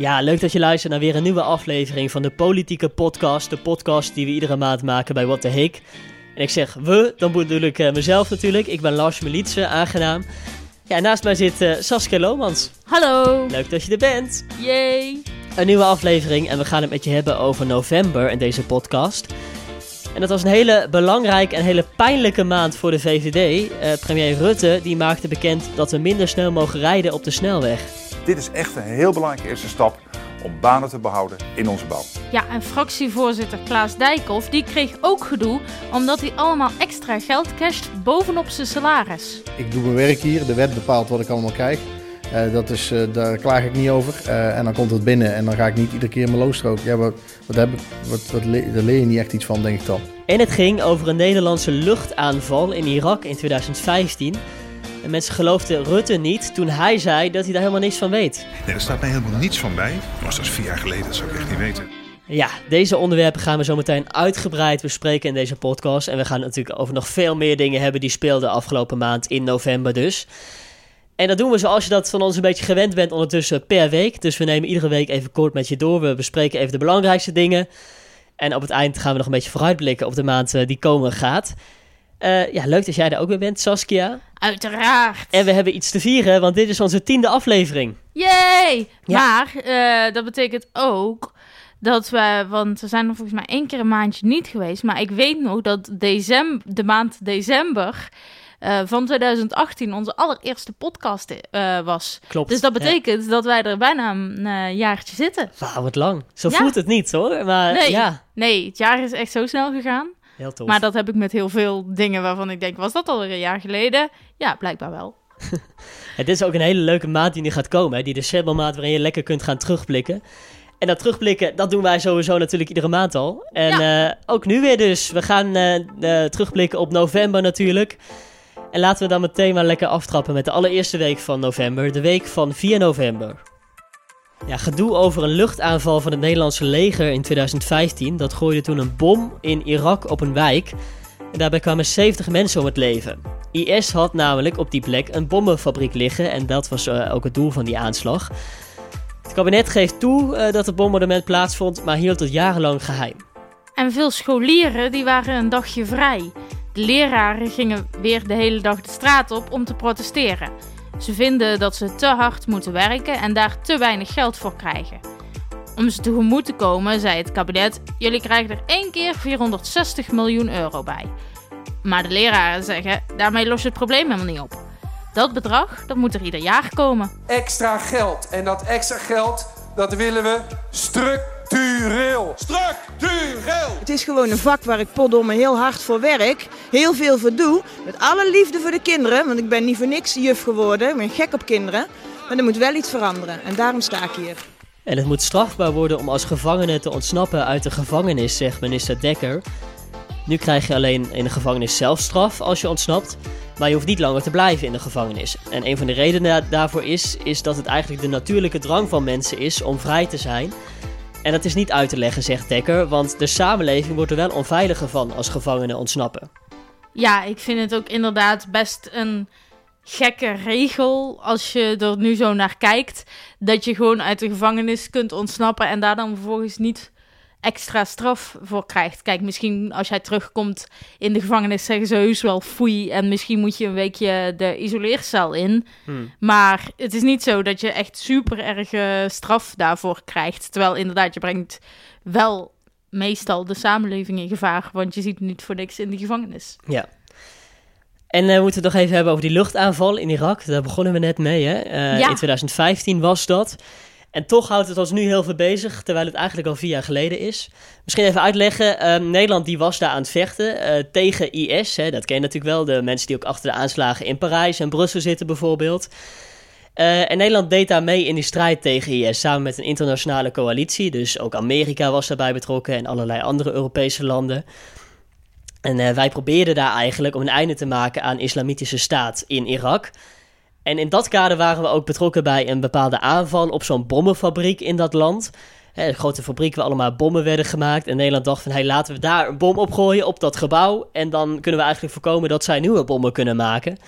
Ja, leuk dat je luistert naar weer een nieuwe aflevering van de Politieke Podcast. De podcast die we iedere maand maken bij What the Hick. En ik zeg we, dan bedoel ik uh, mezelf natuurlijk. Ik ben Lars Melitse, aangenaam. Ja, naast mij zit uh, Saskia Lomans. Hallo. Leuk dat je er bent. Yay. Een nieuwe aflevering en we gaan het met je hebben over november in deze podcast. En dat was een hele belangrijke en hele pijnlijke maand voor de VVD. Uh, premier Rutte die maakte bekend dat we minder snel mogen rijden op de snelweg. Dit is echt een heel belangrijke eerste stap om banen te behouden in onze bouw. Ja, en fractievoorzitter Klaas Dijkhoff die kreeg ook gedoe omdat hij allemaal extra geld casht bovenop zijn salaris. Ik doe mijn werk hier, de wet bepaalt wat ik allemaal krijg. Uh, dat is, uh, daar klaag ik niet over. Uh, en dan komt het binnen en dan ga ik niet iedere keer mijn loonstrook. Ja, wat, wat, heb, wat, wat le daar leer je niet echt iets van, denk ik dan. En het ging over een Nederlandse luchtaanval in Irak in 2015. En mensen geloofden Rutte niet toen hij zei dat hij daar helemaal niks van weet. Nee, er staat mij helemaal niets van bij. Was dat vier jaar geleden, dat zou ik echt niet weten. Ja, deze onderwerpen gaan we zo meteen uitgebreid bespreken in deze podcast. En we gaan natuurlijk over nog veel meer dingen hebben die speelden afgelopen maand in november dus. En dat doen we zoals je dat van ons een beetje gewend bent ondertussen per week. Dus we nemen iedere week even kort met je door. We bespreken even de belangrijkste dingen. En op het eind gaan we nog een beetje vooruitblikken op de maand die komen gaat. Uh, ja, leuk dat jij er ook weer bent, Saskia. Uiteraard. En we hebben iets te vieren, want dit is onze tiende aflevering. Yay! Ja. Maar uh, dat betekent ook dat we, want we zijn er volgens mij één keer een maandje niet geweest, maar ik weet nog dat december, de maand december uh, van 2018 onze allereerste podcast uh, was. Klopt. Dus dat betekent ja. dat wij er bijna een uh, jaartje zitten. Wauw, wat lang. Zo ja. voelt het niet hoor. Maar, nee, ja. nee, het jaar is echt zo snel gegaan. Heel tof. Maar dat heb ik met heel veel dingen waarvan ik denk, was dat alweer een jaar geleden? Ja, blijkbaar wel. het is ook een hele leuke maand die nu gaat komen. Hè? Die decembermaand waarin je lekker kunt gaan terugblikken. En dat terugblikken, dat doen wij sowieso natuurlijk iedere maand al. En ja. uh, ook nu weer dus. We gaan uh, uh, terugblikken op november natuurlijk. En laten we dan meteen maar lekker aftrappen met de allereerste week van november. De week van 4 november. Ja, gedoe over een luchtaanval van het Nederlandse leger in 2015. Dat gooide toen een bom in Irak op een wijk. En daarbij kwamen 70 mensen om het leven. IS had namelijk op die plek een bommenfabriek liggen. En dat was uh, ook het doel van die aanslag. Het kabinet geeft toe uh, dat het bombardement plaatsvond, maar hield het jarenlang geheim. En veel scholieren die waren een dagje vrij. De leraren gingen weer de hele dag de straat op om te protesteren. Ze vinden dat ze te hard moeten werken en daar te weinig geld voor krijgen. Om ze tegemoet te komen, zei het kabinet: jullie krijgen er één keer 460 miljoen euro bij. Maar de leraren zeggen: daarmee los je het probleem helemaal niet op. Dat bedrag dat moet er ieder jaar komen. Extra geld. En dat extra geld dat willen we structureel. Structureel! Het is gewoon een vak waar ik potdomme heel hard voor werk. Heel veel voor doe. Met alle liefde voor de kinderen. Want ik ben niet voor niks juf geworden. Ik ben gek op kinderen. Maar er moet wel iets veranderen. En daarom sta ik hier. En het moet strafbaar worden om als gevangene te ontsnappen uit de gevangenis, zegt minister Dekker. Nu krijg je alleen in de gevangenis zelfstraf als je ontsnapt. Maar je hoeft niet langer te blijven in de gevangenis. En een van de redenen daarvoor is, is dat het eigenlijk de natuurlijke drang van mensen is om vrij te zijn. En dat is niet uit te leggen, zegt Dekker, want de samenleving wordt er wel onveiliger van als gevangenen ontsnappen. Ja, ik vind het ook inderdaad best een gekke regel als je er nu zo naar kijkt. Dat je gewoon uit de gevangenis kunt ontsnappen en daar dan vervolgens niet extra straf voor krijgt. Kijk, misschien als jij terugkomt in de gevangenis zeggen ze heus wel foei en misschien moet je een weekje de isoleercel in. Hmm. Maar het is niet zo dat je echt super erge straf daarvoor krijgt. Terwijl inderdaad, je brengt wel meestal de samenleving in gevaar, want je ziet niet voor niks in de gevangenis. Ja. En uh, we moeten het nog even hebben over die luchtaanval in Irak. Daar begonnen we net mee, hè? Uh, ja. In 2015 was dat. En toch houdt het ons nu heel veel bezig, terwijl het eigenlijk al vier jaar geleden is. Misschien even uitleggen, uh, Nederland die was daar aan het vechten uh, tegen IS. Hè, dat ken je natuurlijk wel, de mensen die ook achter de aanslagen in Parijs en Brussel zitten bijvoorbeeld. Uh, en Nederland deed daar mee in die strijd tegen IS, samen met een internationale coalitie. Dus ook Amerika was daarbij betrokken en allerlei andere Europese landen. En wij probeerden daar eigenlijk om een einde te maken aan islamitische staat in Irak... En in dat kader waren we ook betrokken bij een bepaalde aanval op zo'n bommenfabriek in dat land. een grote fabriek waar allemaal bommen werden gemaakt. En Nederland dacht van, hey, laten we daar een bom opgooien op dat gebouw. En dan kunnen we eigenlijk voorkomen dat zij nieuwe bommen kunnen maken.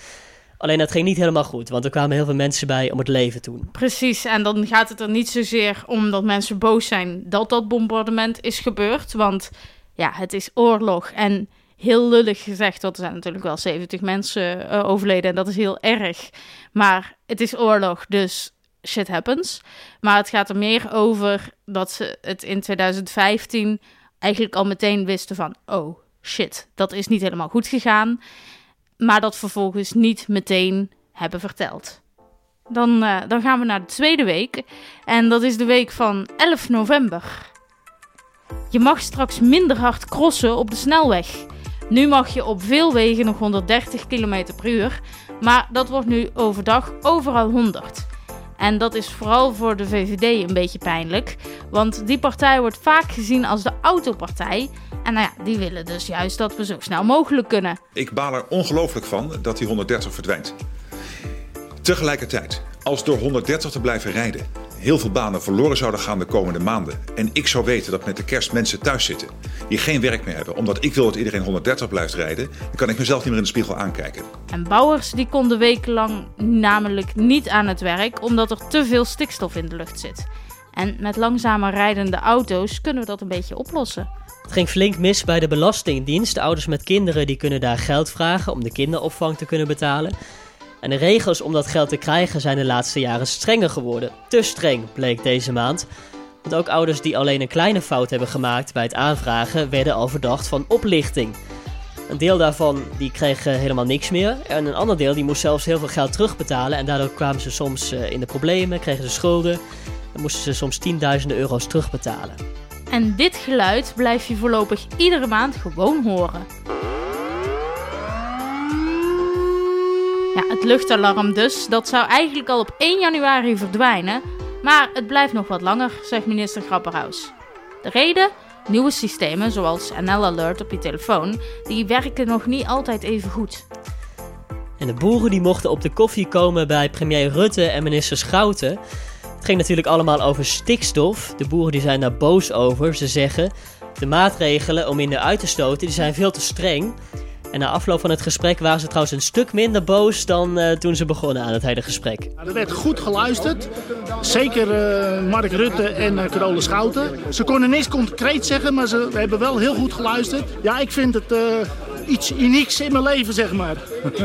Alleen dat ging niet helemaal goed, want er kwamen heel veel mensen bij om het leven toen. Precies, en dan gaat het er niet zozeer om dat mensen boos zijn dat dat bombardement is gebeurd. Want ja, het is oorlog en heel lullig gezegd, want er zijn natuurlijk wel 70 mensen uh, overleden en dat is heel erg. Maar het is oorlog, dus shit happens. Maar het gaat er meer over dat ze het in 2015 eigenlijk al meteen wisten van, oh shit, dat is niet helemaal goed gegaan. Maar dat vervolgens niet meteen hebben verteld. Dan, uh, dan gaan we naar de tweede week. En dat is de week van 11 november. Je mag straks minder hard crossen op de snelweg. Nu mag je op veel wegen nog 130 km per uur, maar dat wordt nu overdag overal 100. En dat is vooral voor de VVD een beetje pijnlijk, want die partij wordt vaak gezien als de autopartij. En nou ja, die willen dus juist dat we zo snel mogelijk kunnen. Ik baal er ongelooflijk van dat die 130 verdwijnt. Tegelijkertijd, als door 130 te blijven rijden heel veel banen verloren zouden gaan de komende maanden. En ik zou weten dat met de kerst mensen thuis zitten die geen werk meer hebben, omdat ik wil dat iedereen 130 blijft rijden, dan kan ik mezelf niet meer in de spiegel aankijken. En bouwers die konden wekenlang namelijk niet aan het werk omdat er te veel stikstof in de lucht zit. En met langzamer rijdende auto's kunnen we dat een beetje oplossen. Het ging flink mis bij de Belastingdienst. De ouders met kinderen die kunnen daar geld vragen om de kinderopvang te kunnen betalen. En de regels om dat geld te krijgen zijn de laatste jaren strenger geworden. Te streng, bleek deze maand. Want ook ouders die alleen een kleine fout hebben gemaakt bij het aanvragen, werden al verdacht van oplichting. Een deel daarvan die kreeg helemaal niks meer. En een ander deel die moest zelfs heel veel geld terugbetalen. En daardoor kwamen ze soms eh, in de problemen, kregen ze schulden. En moesten ze soms tienduizenden euro's terugbetalen. En dit geluid blijf je voorlopig iedere maand gewoon horen. Ja, het luchtalarm dus, dat zou eigenlijk al op 1 januari verdwijnen, maar het blijft nog wat langer, zegt minister Grapperhaus. De reden? Nieuwe systemen, zoals NL Alert op je telefoon, die werken nog niet altijd even goed. En de boeren die mochten op de koffie komen bij premier Rutte en minister Schouten. Het ging natuurlijk allemaal over stikstof. De boeren die zijn daar boos over. Ze zeggen, de maatregelen om minder uit te stoten die zijn veel te streng. En na afloop van het gesprek waren ze trouwens een stuk minder boos dan uh, toen ze begonnen aan het hele gesprek. er werd goed geluisterd. Zeker uh, Mark Rutte en uh, Carola Schouten. Ze konden niks concreet zeggen, maar ze hebben wel heel goed geluisterd. Ja, ik vind het iets unieks in mijn leven, zeg maar.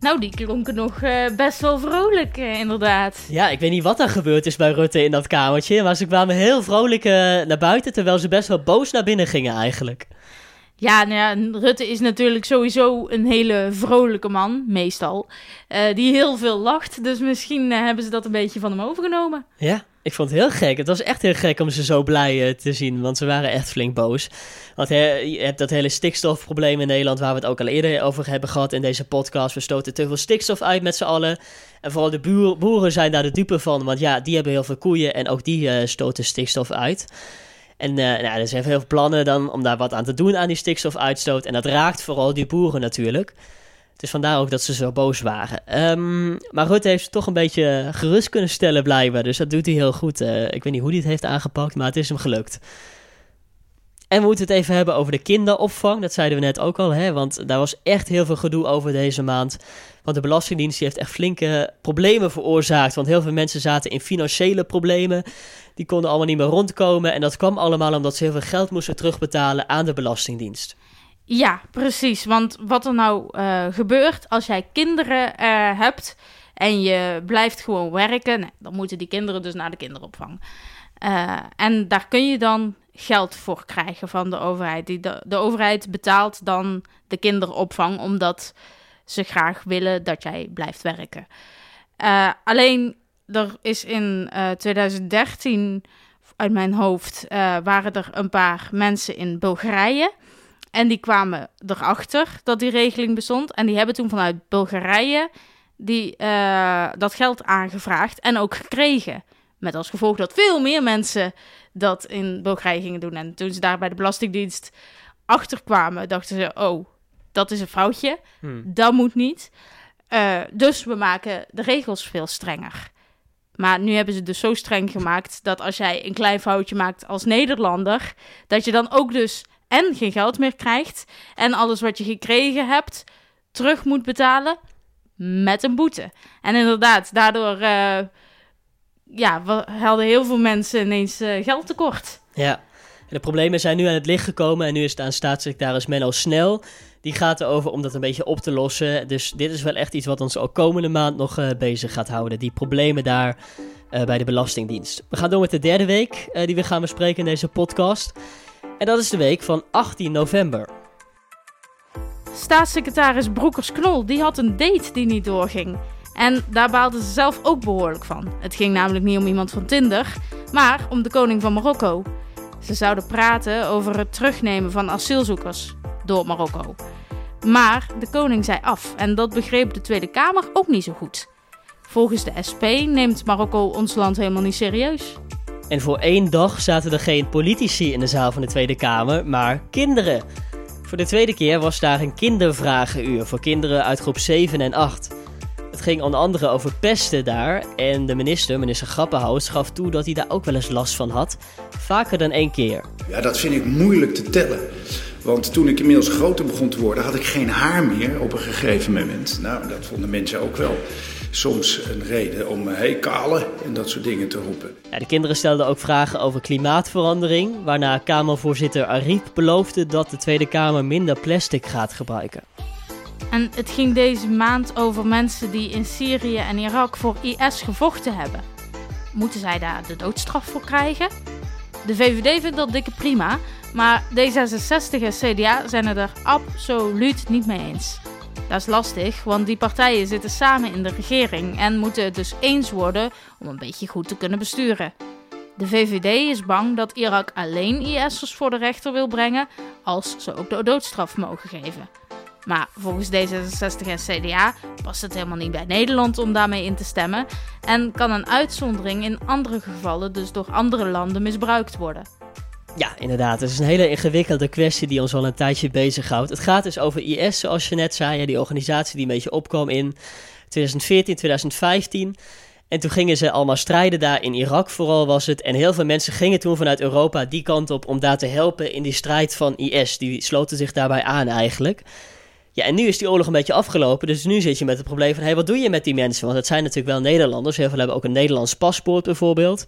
Nou, die klonken nog best wel vrolijk, inderdaad. Ja, ik weet niet wat er gebeurd is bij Rutte in dat kamertje. Maar ze kwamen heel vrolijk naar buiten, terwijl ze best wel boos naar binnen gingen eigenlijk. Ja, nou Rutte is natuurlijk sowieso een hele vrolijke man, meestal. Uh, die heel veel lacht. Dus misschien uh, hebben ze dat een beetje van hem overgenomen. Ja, ik vond het heel gek. Het was echt heel gek om ze zo blij uh, te zien. Want ze waren echt flink boos. Want je hebt dat hele stikstofprobleem in Nederland... waar we het ook al eerder over hebben gehad in deze podcast. We stoten te veel stikstof uit met z'n allen. En vooral de boeren zijn daar de dupe van. Want ja, die hebben heel veel koeien en ook die stoten stikstof uit. En uh, nou, er zijn heel veel plannen dan om daar wat aan te doen aan die stikstofuitstoot. En dat raakt vooral die boeren natuurlijk. Dus vandaar ook dat ze zo boos waren. Um, maar Rutte heeft toch een beetje gerust kunnen stellen blijkbaar. Dus dat doet hij heel goed. Uh, ik weet niet hoe hij het heeft aangepakt, maar het is hem gelukt. En we moeten het even hebben over de kinderopvang. Dat zeiden we net ook al, hè? want daar was echt heel veel gedoe over deze maand. Want de Belastingdienst heeft echt flinke problemen veroorzaakt. Want heel veel mensen zaten in financiële problemen. Die konden allemaal niet meer rondkomen. En dat kwam allemaal omdat ze heel veel geld moesten terugbetalen aan de Belastingdienst. Ja, precies. Want wat er nou uh, gebeurt als jij kinderen uh, hebt en je blijft gewoon werken, dan moeten die kinderen dus naar de kinderopvang. Uh, en daar kun je dan geld voor krijgen van de overheid. Die de, overheid betaalt dan de kinderopvang omdat ze graag willen dat jij blijft werken. alleen er is in uh, eh, 2013 uit mijn hoofd uh, waren er een paar mensen in Bulgarije. En die kwamen erachter dat die regeling bestond. En die hebben toen vanuit Bulgarije die, dat geld aangevraagd en ook gekregen. Met als gevolg dat veel meer mensen dat in Bulgarije gingen doen. En toen ze daar bij de Belastingdienst achterkwamen, dachten ze: oh, dat is een foutje. Hmm. Dat moet niet. Uh, dus we maken de regels veel strenger. Maar nu hebben ze dus zo streng gemaakt dat als jij een klein foutje maakt als Nederlander, dat je dan ook dus en geen geld meer krijgt en alles wat je gekregen hebt terug moet betalen met een boete. En inderdaad, daardoor uh, ja, hadden heel veel mensen ineens uh, geld tekort. Ja, en de problemen zijn nu aan het licht gekomen en nu is het aan staatssecretaris Menno Snel. Die gaat erover om dat een beetje op te lossen. Dus dit is wel echt iets wat ons ook komende maand nog uh, bezig gaat houden. Die problemen daar bij de Belastingdienst. We gaan door met de derde week die we gaan bespreken in deze podcast. En dat is de week van 18 november. Staatssecretaris Broekers-Knol die had een date die niet doorging. En daar baalde ze zelf ook behoorlijk van. Het ging namelijk niet om iemand van Tinder, maar om de koning van Marokko. Ze zouden praten over het terugnemen van asielzoekers door Marokko. Maar de koning zei af en dat begreep de Tweede Kamer ook niet zo goed. Volgens de SP neemt Marokko ons land helemaal niet serieus. En voor één dag zaten er geen politici in de zaal van de Tweede Kamer, maar kinderen. Voor de tweede keer was daar een kindervragenuur voor kinderen uit groep 7 en 8. Het ging onder andere over pesten daar en de minister, minister Grappenhaus, gaf toe dat hij daar ook wel eens last van had. Vaker dan één keer. Ja, dat vind ik moeilijk te tellen. Want toen ik inmiddels groter begon te worden, had ik geen haar meer op een gegeven moment. Nou, dat vonden mensen ook wel soms een reden om eh, hey kale en dat soort dingen te roepen. Ja, de kinderen stelden ook vragen over klimaatverandering, waarna Kamervoorzitter Ariep beloofde dat de Tweede Kamer minder plastic gaat gebruiken. En het ging deze maand over mensen die in Syrië en Irak voor IS gevochten hebben. Moeten zij daar de doodstraf voor krijgen? De VVD vindt dat dikke prima, maar D66 en CDA zijn het er absoluut niet mee eens. Dat is lastig, want die partijen zitten samen in de regering en moeten het dus eens worden om een beetje goed te kunnen besturen. De VVD is bang dat Irak alleen IS'ers voor de rechter wil brengen als ze ook de doodstraf mogen geven. Maar volgens D66 en CDA past het helemaal niet bij Nederland om daarmee in te stemmen en kan een uitzondering in andere gevallen dus door andere landen misbruikt worden. Ja, inderdaad. Het is een hele ingewikkelde kwestie die ons al een tijdje bezighoudt. Het gaat dus over IS, zoals je net zei, die organisatie die een beetje opkwam in 2014, 2015. En toen gingen ze allemaal strijden daar in Irak, vooral was het. En heel veel mensen gingen toen vanuit Europa die kant op om daar te helpen in die strijd van IS. Die sloten zich daarbij aan eigenlijk. Ja, en nu is die oorlog een beetje afgelopen. Dus nu zit je met het probleem van: hé, hey, wat doe je met die mensen? Want het zijn natuurlijk wel Nederlanders. Heel veel hebben ook een Nederlands paspoort bijvoorbeeld.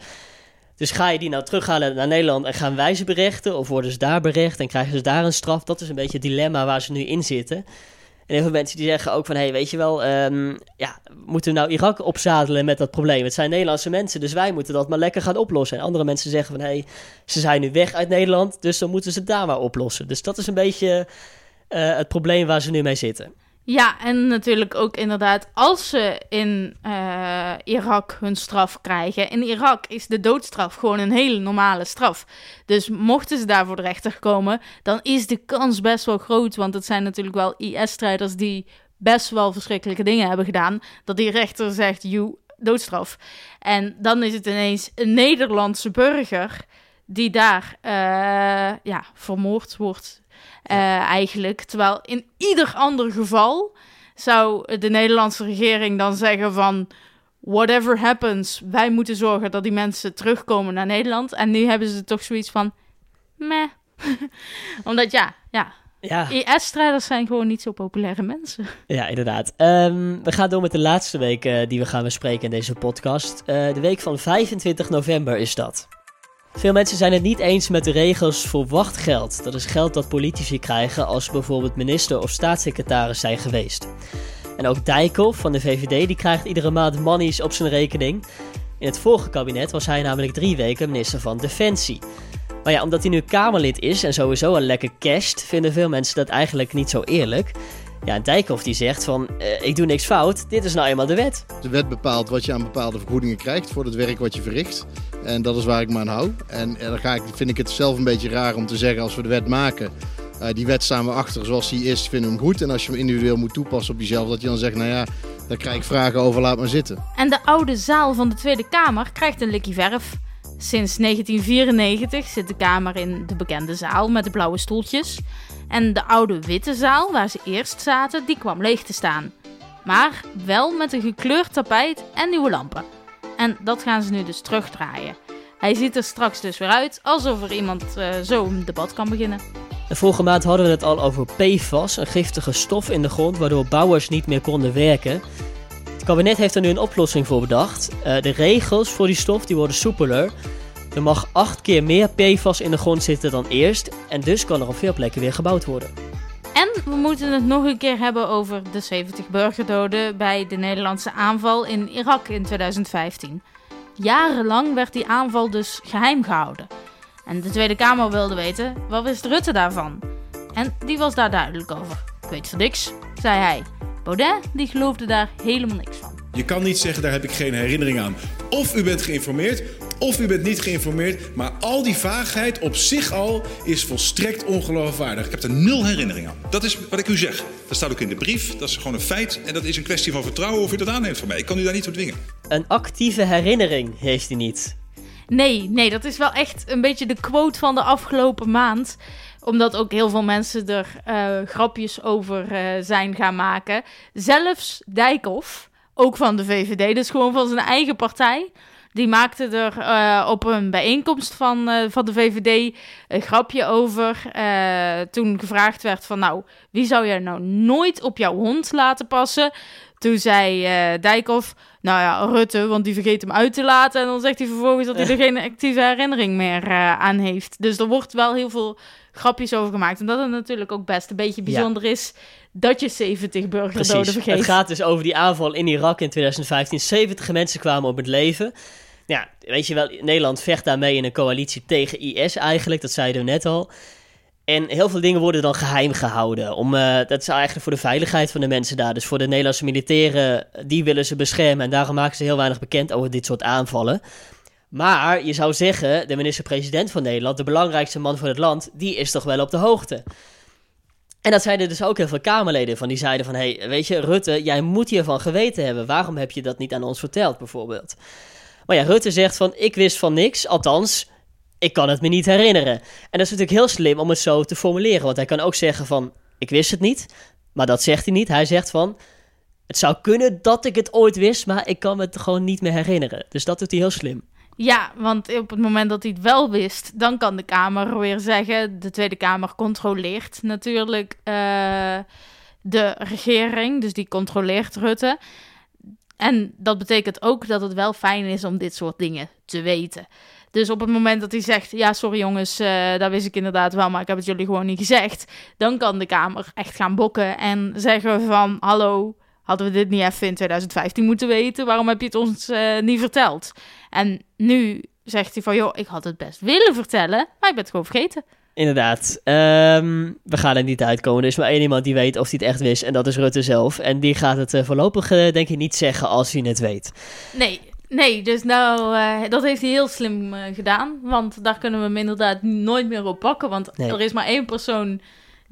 Dus ga je die nou terughalen naar Nederland en gaan wij ze berechten? Of worden ze daar berecht en krijgen ze daar een straf? Dat is een beetje het dilemma waar ze nu in zitten. En heel veel mensen die zeggen ook van... hé, hey, weet je wel, um, ja, moeten we nou Irak opzadelen met dat probleem? Het zijn Nederlandse mensen, dus wij moeten dat maar lekker gaan oplossen. En andere mensen zeggen van... hé, hey, ze zijn nu weg uit Nederland, dus dan moeten ze het daar maar oplossen. Dus dat is een beetje uh, het probleem waar ze nu mee zitten. Ja, en natuurlijk ook inderdaad als ze in uh, Irak hun straf krijgen. In Irak is de doodstraf gewoon een hele normale straf. Dus mochten ze daar voor de rechter komen, dan is de kans best wel groot. Want het zijn natuurlijk wel IS-strijders die best wel verschrikkelijke dingen hebben gedaan. Dat die rechter zegt, you, doodstraf. En dan is het ineens een Nederlandse burger die daar uh, ja, vermoord wordt uh, eigenlijk. Terwijl in ieder ander geval zou de Nederlandse regering dan zeggen van whatever happens, wij moeten zorgen dat die mensen terugkomen naar Nederland. En nu hebben ze toch zoiets van meh. Omdat ja, ja, ja. IS-strijders zijn gewoon niet zo populaire mensen. Ja, inderdaad. Um, we gaan door met de laatste week uh, die we gaan bespreken in deze podcast. Uh, de week van 25 november is dat. Veel mensen zijn het niet eens met de regels voor wachtgeld. Dat is geld dat politici krijgen als bijvoorbeeld minister of staatssecretaris zijn geweest. En ook Dijkhoff van de VVD die krijgt iedere maand monies op zijn rekening. In het vorige kabinet was hij namelijk drie weken minister van Defensie. Maar ja, omdat hij nu Kamerlid is en sowieso een lekker casht, vinden veel mensen dat eigenlijk niet zo eerlijk. Ja, Dijkhoff die zegt van, uh, ik doe niks fout, dit is nou eenmaal de wet. De wet bepaalt wat je aan bepaalde vergoedingen krijgt voor het werk wat je verricht. En dat is waar ik me aan hou. En, en dan ga ik, vind ik het zelf een beetje raar om te zeggen als we de wet maken... Uh, die wet staan we achter zoals die is, vinden we hem goed. En als je hem individueel moet toepassen op jezelf, dat je dan zegt, nou ja, daar krijg ik vragen over, laat maar zitten. En de oude zaal van de Tweede Kamer krijgt een likkie verf. Sinds 1994 zit de Kamer in de bekende zaal met de blauwe stoeltjes. En de oude witte zaal, waar ze eerst zaten, die kwam leeg te staan. Maar wel met een gekleurd tapijt en nieuwe lampen. En dat gaan ze nu dus terugdraaien. Hij ziet er straks dus weer uit alsof er iemand uh, zo een debat kan beginnen. vorige maand hadden we het al over PFAS, een giftige stof in de grond waardoor bouwers niet meer konden werken. Het kabinet heeft er nu een oplossing voor bedacht. Uh, de regels voor die stof die worden soepeler. Er mag acht keer meer PFAS in de grond zitten dan eerst. En dus kan er op veel plekken weer gebouwd worden. En we moeten het nog een keer hebben over de 70 burgerdoden bij de Nederlandse aanval in Irak in 2015. Jarenlang werd die aanval dus geheim gehouden. En de Tweede Kamer wilde weten, wat wist Rutte daarvan? En die was daar duidelijk over. Ik weet van niks, zei hij. Baudet die geloofde daar helemaal niks van. Je kan niet zeggen, daar heb ik geen herinnering aan. Of u bent geïnformeerd, of u bent niet geïnformeerd. Maar al die vaagheid op zich al is volstrekt ongeloofwaardig. Ik heb er nul herinnering aan. Dat is wat ik u zeg. Dat staat ook in de brief. Dat is gewoon een feit. En dat is een kwestie van vertrouwen of u dat aanneemt van mij. Ik kan u daar niet toe dwingen. Een actieve herinnering heeft hij niet. Nee, nee, dat is wel echt een beetje de quote van de afgelopen maand omdat ook heel veel mensen er uh, grapjes over uh, zijn gaan maken. Zelfs Dijkhoff, ook van de VVD, dus gewoon van zijn eigen partij. Die maakte er uh, op een bijeenkomst van, van de VVD een grapje over. toen gevraagd werd van nou, wie zou jij nou nooit op jouw hond laten passen? Toen zei Dijkhoff, nou ja, Rutte, want die vergeet hem uit te laten. En dan zegt hij vervolgens dat hij er geen actieve herinnering meer aan heeft. Dus er wordt wel heel veel grapjes over gemaakt. En dat het natuurlijk ook best een beetje bijzonder is dat je 70 burgerdoden vergeet. Het gaat dus over die aanval in Irak in 2015. 70 mensen kwamen op het leven. Ja, weet je wel, Nederland vecht daarmee in een coalitie tegen IS eigenlijk. Dat zeiden we net al. En heel veel dingen worden dan geheim gehouden. Om, uh, dat is eigenlijk voor de veiligheid van de mensen daar. Dus voor de Nederlandse militairen, die willen ze beschermen. En daarom maken ze heel weinig bekend over dit soort aanvallen. Maar je zou zeggen, de minister-president van Nederland, de belangrijkste man van het land, die is toch wel op de hoogte. En dat zeiden dus ook heel veel Kamerleden van. Die zeiden van, hé, hey, weet je, Rutte, jij moet hiervan geweten hebben. Waarom heb je dat niet aan ons verteld, bijvoorbeeld? Maar ja, Rutte zegt van, ik wist van niks. Althans, ik kan het me niet herinneren. En dat is natuurlijk heel slim om het zo te formuleren. Want hij kan ook zeggen van, ik wist het niet. Maar dat zegt hij niet. Hij zegt van, het zou kunnen dat ik het ooit wist, maar ik kan me het gewoon niet meer herinneren. Dus dat doet hij heel slim. Ja, want op het moment dat hij het wel wist, dan kan de Kamer weer zeggen: de Tweede Kamer controleert natuurlijk uh, de regering, dus die controleert Rutte. En dat betekent ook dat het wel fijn is om dit soort dingen te weten. Dus op het moment dat hij zegt: Ja, sorry jongens, uh, dat wist ik inderdaad wel, maar ik heb het jullie gewoon niet gezegd. Dan kan de Kamer echt gaan bokken en zeggen: van hallo, hadden we dit niet even in 2015 moeten weten? Waarom heb je het ons uh, niet verteld? En nu zegt hij van, joh, ik had het best willen vertellen, maar ik ben het gewoon vergeten. Inderdaad. Um, we gaan er niet uitkomen. Er is maar één iemand die weet of hij het echt wist. En dat is Rutte zelf. En die gaat het uh, voorlopig, uh, denk ik, niet zeggen als hij het weet. Nee, nee. Dus nou, uh, dat heeft hij heel slim gedaan. Want daar kunnen we hem inderdaad nooit meer op pakken. Want nee. er is maar één persoon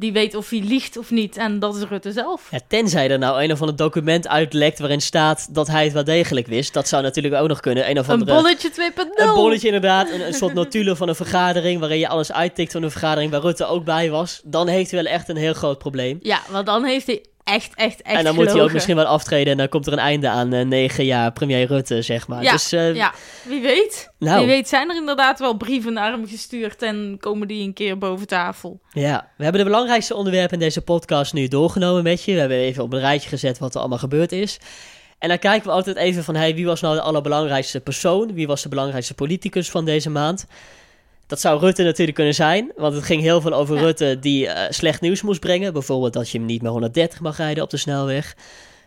die weet of hij liegt of niet. En dat is Rutte zelf. Ja, tenzij er nou een of ander document uitlekt waarin staat dat hij het wel degelijk wist. Dat zou natuurlijk ook nog kunnen. Een, of andere, een bolletje 2.0. Een bolletje inderdaad. Een, een soort notulen van een vergadering waarin je alles uittikt van een vergadering waar Rutte ook bij was. Dan heeft hij wel echt een heel groot probleem. Ja, want dan heeft hij echt, echt, echt En dan moet hij ook misschien wel aftreden en dan komt er een einde aan uh, negen jaar premier Rutte, zeg maar. Ja, dus, uh, ja. wie weet. Nou. Wie weet zijn er inderdaad wel brieven naar hem gestuurd en komen die een keer boven tafel. Ja, we hebben de belangrijkste onderwerpen in deze podcast nu doorgenomen met je. We hebben even op een rijtje gezet wat er allemaal gebeurd is. En dan kijken we altijd even van, hey, wie was nou de allerbelangrijkste persoon? Wie was de belangrijkste politicus van deze maand? Dat zou Rutte natuurlijk kunnen zijn, want het ging heel veel over Rutte die uh, slecht nieuws moest brengen. Bijvoorbeeld dat je hem niet meer 130 mag rijden op de snelweg.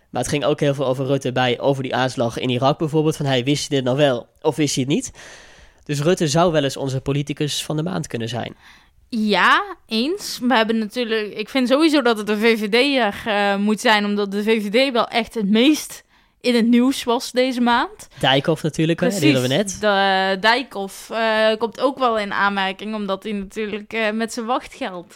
Maar het ging ook heel veel over Rutte bij, over die aanslag in Irak bijvoorbeeld. Van hij wist hij dit nou wel of wist hij het niet? Dus Rutte zou wel eens onze politicus van de maand kunnen zijn. Ja, eens. We hebben natuurlijk. Ik vind sowieso dat het de VVD uh, moet zijn, omdat de VVD wel echt het meest in het nieuws was deze maand. Dijkhoff natuurlijk, Precies, die we net. De, uh, Dijkhoff uh, komt ook wel in aanmerking, omdat hij natuurlijk uh, met zijn wachtgeld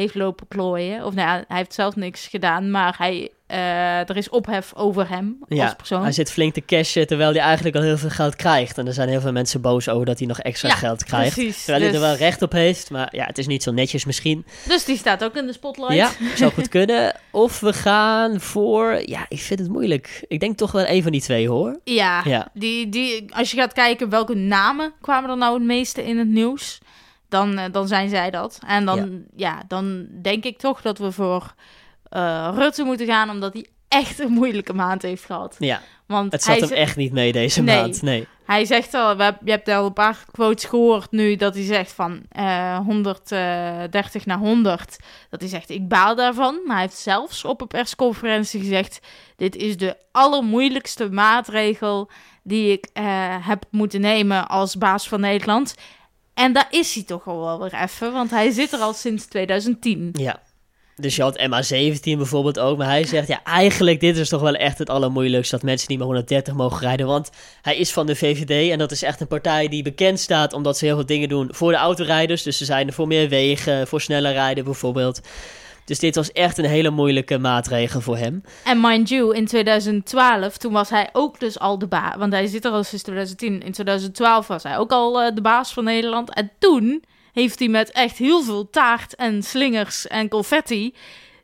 heeft lopen klooien. Of nou ja, hij heeft zelf niks gedaan, maar hij uh, er is ophef over hem ja, als persoon. Hij zit flink te cashen terwijl hij eigenlijk al heel veel geld krijgt. En er zijn heel veel mensen boos over dat hij nog extra geld krijgt. Precies, terwijl hij er dus- wel recht op heeft. Maar ja, het is niet zo netjes misschien. Dus die staat ook in de spotlight. Ja, zou goed kunnen. Of we gaan voor... Ja, ik vind het moeilijk. Ik denk toch wel een van die twee hoor. Ja, ja. Die, die, als je gaat kijken welke namen kwamen er nou het meeste in het nieuws... Dan, uh, dan zijn zij dat. En dan, ja. ja, dan denk ik toch dat we voor uh, Rutte moeten gaan, omdat hij echt een moeilijke maand heeft gehad. Ja, Want het zat hem echt niet mee deze maand, nee. Hij zegt al, we, je hebt al een paar quotes gehoord nu, dat hij zegt van uh, 130 naar 100. Dat hij zegt, ik baal daarvan. Maar hij heeft zelfs op een persconferentie gezegd, dit is de allermoeilijkste maatregel die ik uh, heb moeten nemen als baas van Nederland. En daar is hij toch al wel weer even, want hij zit er al sinds 2010. Ja, dus je had MA17 bijvoorbeeld ook. Maar hij zegt, ja, eigenlijk dit is toch wel echt het allermoeilijkste... dat mensen niet meer 130 mogen rijden. Want hij is van de VVD en dat is echt een partij die bekend staat... omdat ze heel veel dingen doen voor de autorijders. Dus ze zijn er voor meer wegen, voor sneller rijden bijvoorbeeld. Dus dit was echt een hele moeilijke maatregel voor hem. En mind you, in 2012, toen was hij ook dus al de baas. Want hij zit er al sinds 2010. In 2012 was hij ook al uh, de baas van Nederland. En toen heeft hij met echt heel veel taart en slingers en confetti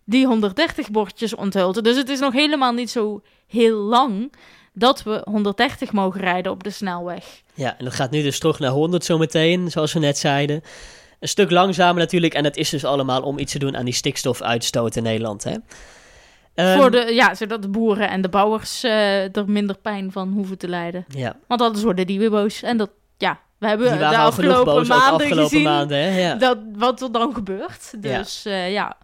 die 130 bordjes onthuld. Dus het is nog helemaal niet zo heel lang dat we 130 mogen rijden op de snelweg. Ja, en dat gaat nu dus terug naar 100 zometeen, zoals we net zeiden. Een stuk langzamer natuurlijk. En dat is dus allemaal om iets te doen aan die stikstofuitstoot in Nederland. Hè? Um, Voor de, ja, zodat de boeren en de bouwers uh, er minder pijn van hoeven te lijden. Ja. Want anders worden die weer boos. En dat, ja, we hebben de afgelopen maanden afgelopen gezien maanden, hè? Ja. Dat, wat er dan gebeurt. Dus ja. Uh, ja.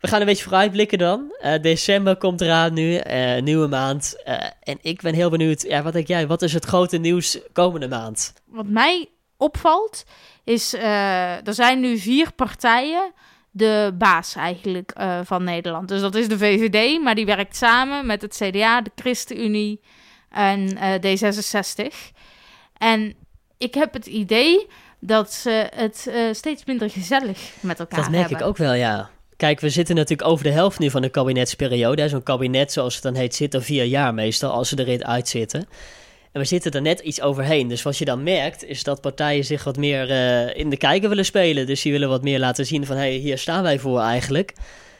We gaan een beetje vooruitblikken dan. Uh, december komt eraan nu, nieuwe maand. en ik ben heel benieuwd, ja, wat denk jij, wat is het grote nieuws komende maand? Wat mij opvalt, is er zijn nu vier partijen de baas eigenlijk van Nederland. Dus dat is de VVD, maar die werkt samen met het CDA, de ChristenUnie en D66. En ik heb het idee dat ze het steeds minder gezellig met elkaar hebben. Dat merk ik ook wel, ja. Kijk, we zitten natuurlijk over de helft nu van de kabinetsperiode. Zo'n kabinet, zoals het dan heet, zit er vier jaar meestal, als ze erin uitzitten. En we zitten er net iets overheen. Dus wat je dan merkt, is dat partijen zich wat meer uh, in de kijker willen spelen. Dus die willen wat meer laten zien van, hé, hey, hier staan wij voor eigenlijk.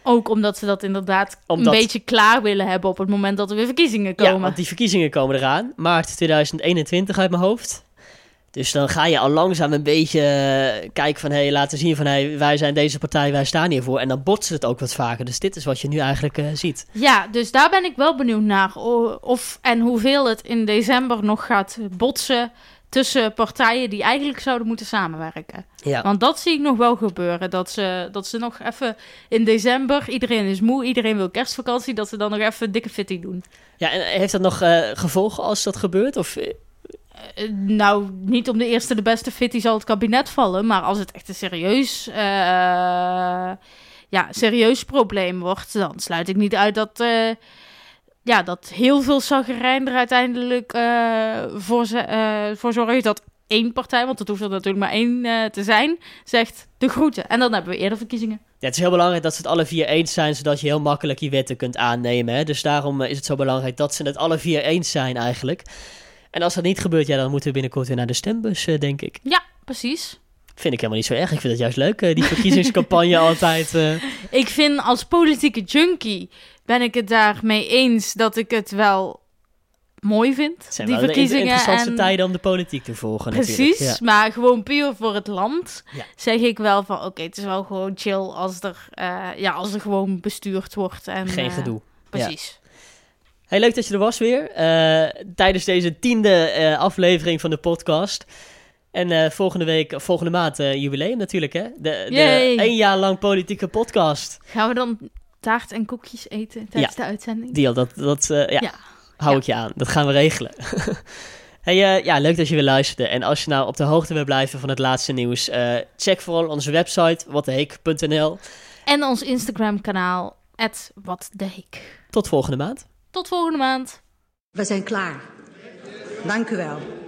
Ook omdat ze dat inderdaad een beetje klaar willen hebben op het moment dat er weer verkiezingen komen. Ja, want die verkiezingen komen eraan. Maart 2021 uit mijn hoofd. Dus dan ga je al langzaam een beetje eh, kijken van... hé, hey, laten zien van hey, wij zijn deze partij, wij staan hiervoor. En dan botst het ook wat vaker. Dus dit is wat je nu eigenlijk uh, ziet. Ja, dus daar ben ik wel benieuwd naar. Of en hoeveel het in december nog gaat botsen tussen partijen die eigenlijk zouden moeten samenwerken. Ja. Want dat zie ik nog wel gebeuren. Dat ze, dat ze nog even in december, iedereen is moe, iedereen wil kerstvakantie, dat ze dan nog even dikke fitting doen. Ja, en heeft dat nog uh, gevolgen als dat gebeurt? Of eh, nou, niet om de eerste de beste fit zal het kabinet vallen. Maar als het echt een serieus, uh, ja, serieus probleem wordt, dan sluit ik niet uit dat, uh, ja, dat heel veel zagerijn er uiteindelijk voor, voor zorgt dat één partij, want dat hoeft er natuurlijk maar één te zijn, zegt de groeten. En dan hebben we eerder verkiezingen. Ja, het is heel belangrijk dat ze het alle vier eens zijn, zodat je heel makkelijk je wetten kunt aannemen. Hè? Dus daarom is het zo belangrijk dat ze het alle vier eens zijn eigenlijk. En als dat niet gebeurt, ja, dan moeten we binnenkort weer naar de stembus, uh, denk ik. Ja, precies. Vind ik helemaal niet zo erg. Ik vind het juist leuk, uh, die verkiezingscampagne altijd. Uh... Ik vind als politieke junkie ben ik het daarmee eens dat ik het wel mooi vind. Het zijn die wel verkiezingen de interessantste en... tijden om de politiek te volgen. Precies, ja. maar gewoon puur voor het land ja. zeg ik wel van oké, het is wel gewoon chill als er, uh, ja, als er gewoon bestuurd wordt. En, Geen gedoe. Precies. Ja. Hey, leuk dat je er was weer. Uh, tijdens deze tiende uh, aflevering van de podcast. En uh, volgende week, volgende maand jubileum natuurlijk, hè? De, de één jaar lang politieke podcast. Gaan we dan taart en koekjes eten tijdens ja, de uitzending? Deal, dat, dat ja, ja, hou ik je aan. Dat gaan we regelen. hey, ja, leuk dat je weer luisterde. En als je nou op de hoogte wil blijven van het laatste nieuws, check vooral onze website, watdeheek.nl. En ons Instagram kanaal, watdeheek. Tot volgende maand. Tot volgende maand. We zijn klaar. Dank u wel.